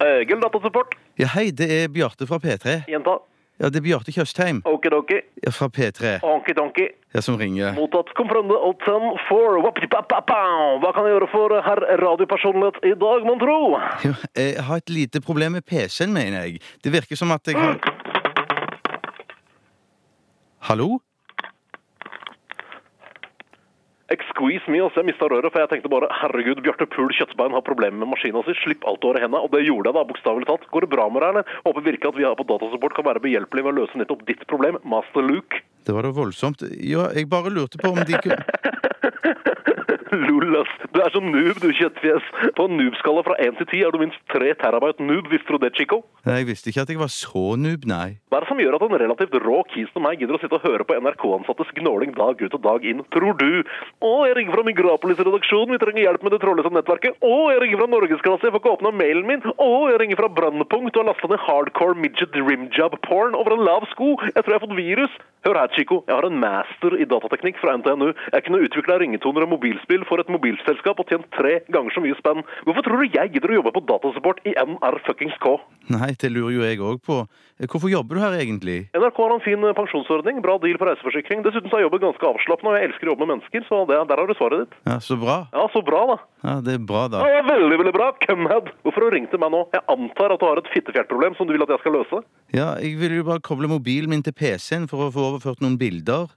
Egil datasupport. Ja, hei, det er Bjarte fra P3. Gjenta. Ja, det er Bjarte Tjøstheim Okidoki. ja, fra P3 Onky-donky. ja, som ringer. Mottatt komfrende og ten for wapiti-pa-pa-pa. Hva kan jeg gjøre for herr radiopersonlighet i dag, mon tro? Ja, jeg har et lite problem med PC-en, mener jeg. Det virker som at jeg har Hallo? Excuse me, altså, jeg mista røret, for jeg tenkte bare herregud, Bjarte Pool Kjøttbein har problemer med maskina si, slipp alt over henda, og det gjorde jeg da, bokstavelig talt. Går det bra med deg, eller? Håper virkelig at vi her på Datasupport kan være behjelpelige med å løse nettopp ditt problem, Master Luke. Det var da voldsomt. Ja, jeg bare lurte på om de kunne Lol, ass. Du er så noob, du kjøttfjes. På en noob-skala fra 1 til 10 er du minst 3 terabyte noob, visste du det, Chico? Nei, Jeg visste ikke at jeg var så noob, nei. Hva er det som gjør at en relativt rå kis som meg gidder å sitte og høre på NRK-ansattes gnåling dag ut og dag inn, tror du? Å, jeg ringer fra Migrapolis-redaksjonen, vi trenger hjelp med det trådløse nettverket. Å, jeg ringer fra Norgesklasse, jeg får ikke åpna mailen min. Å, jeg ringer fra Brannpunkt, du har lasta ned hardcore midget rimjob-porn over en lav sko. Jeg tror jeg har fått virus. Hør her, Chico, jeg har en master i datateknikk fra NTNU. Jeg kunne utvikla ringetoner og mobilspill for et mobilselskap og tjent tre ganger så mye spenn. Hvorfor tror du jeg gidder å jobbe på datasupport i NR fuckings K? Nei, det lurer jo jeg òg på. Hvorfor jobber du her egentlig? NRK har en fin eh, pensjonsordning, bra deal på reiseforsikring. Dessuten så er jobben ganske avslappende, og jeg elsker å jobbe med mennesker, så det, der har du svaret ditt. Ja, Så bra. Ja, så bra, da. Ja, Det er bra, da. Ja, veldig, veldig bra. Cumhead. Hvorfor har du ringt til meg nå? Jeg antar at du har et fittefjertproblem som du vil at jeg skal løse. Ja, Jeg ville jo bare koble mobilen min til PC-en for å få overført noen bilder.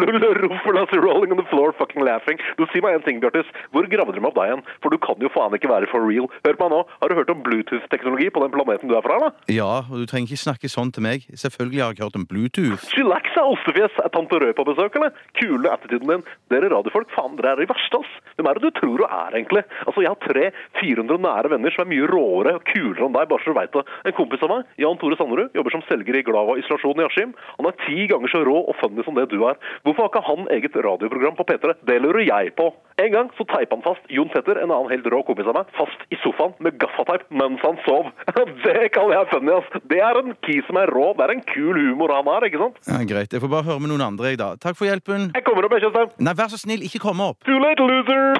Lol, Ruffelas rolling on the floor, fucking laughing. Du, Si meg en ting, Bjartis. Hvor gravde meg opp deg igjen? For du kan jo faen ikke være for real. Hør på meg nå. Har du hørt om Bluetooth-teknologi på den planeten du er fra, da? Ja, og du trenger ikke snakke sånn til meg. Selvfølgelig har jeg hørt om Bluetooth. Chillax, da, ostefjes. Er tante Rød på besøk, eller? Kule attituden din. Dere radiofolk, faen, dere er de verste, ass. Hvem er det du tror du er, egentlig? Altså, jeg har tre 400 nære venner som er mye råere og kulere enn deg, bare så du veit det. En kompis av meg, Jan Tore Sanderud, jobber som selger i Glava isolasjon i Askim. Han er ti ganger så rå og funny som det du er. Hvorfor har ikke han eget radioprogram på P3? Det lurer jeg på. En gang så teipa han fast Jon Petter, en annen helt rå kompis av meg, fast i sofaen med gaffateip mens han sov. Det kaller jeg funny, ass. Det er en key som er rå. Det er en kul humor han har, ikke sant? Ja, Greit, jeg får bare høre med noen andre, jeg, da. Takk for hjelpen. Jeg kommer opp, jeg, Kjøstheim. Nei, vær så snill, ikke komme opp. Too late, loser!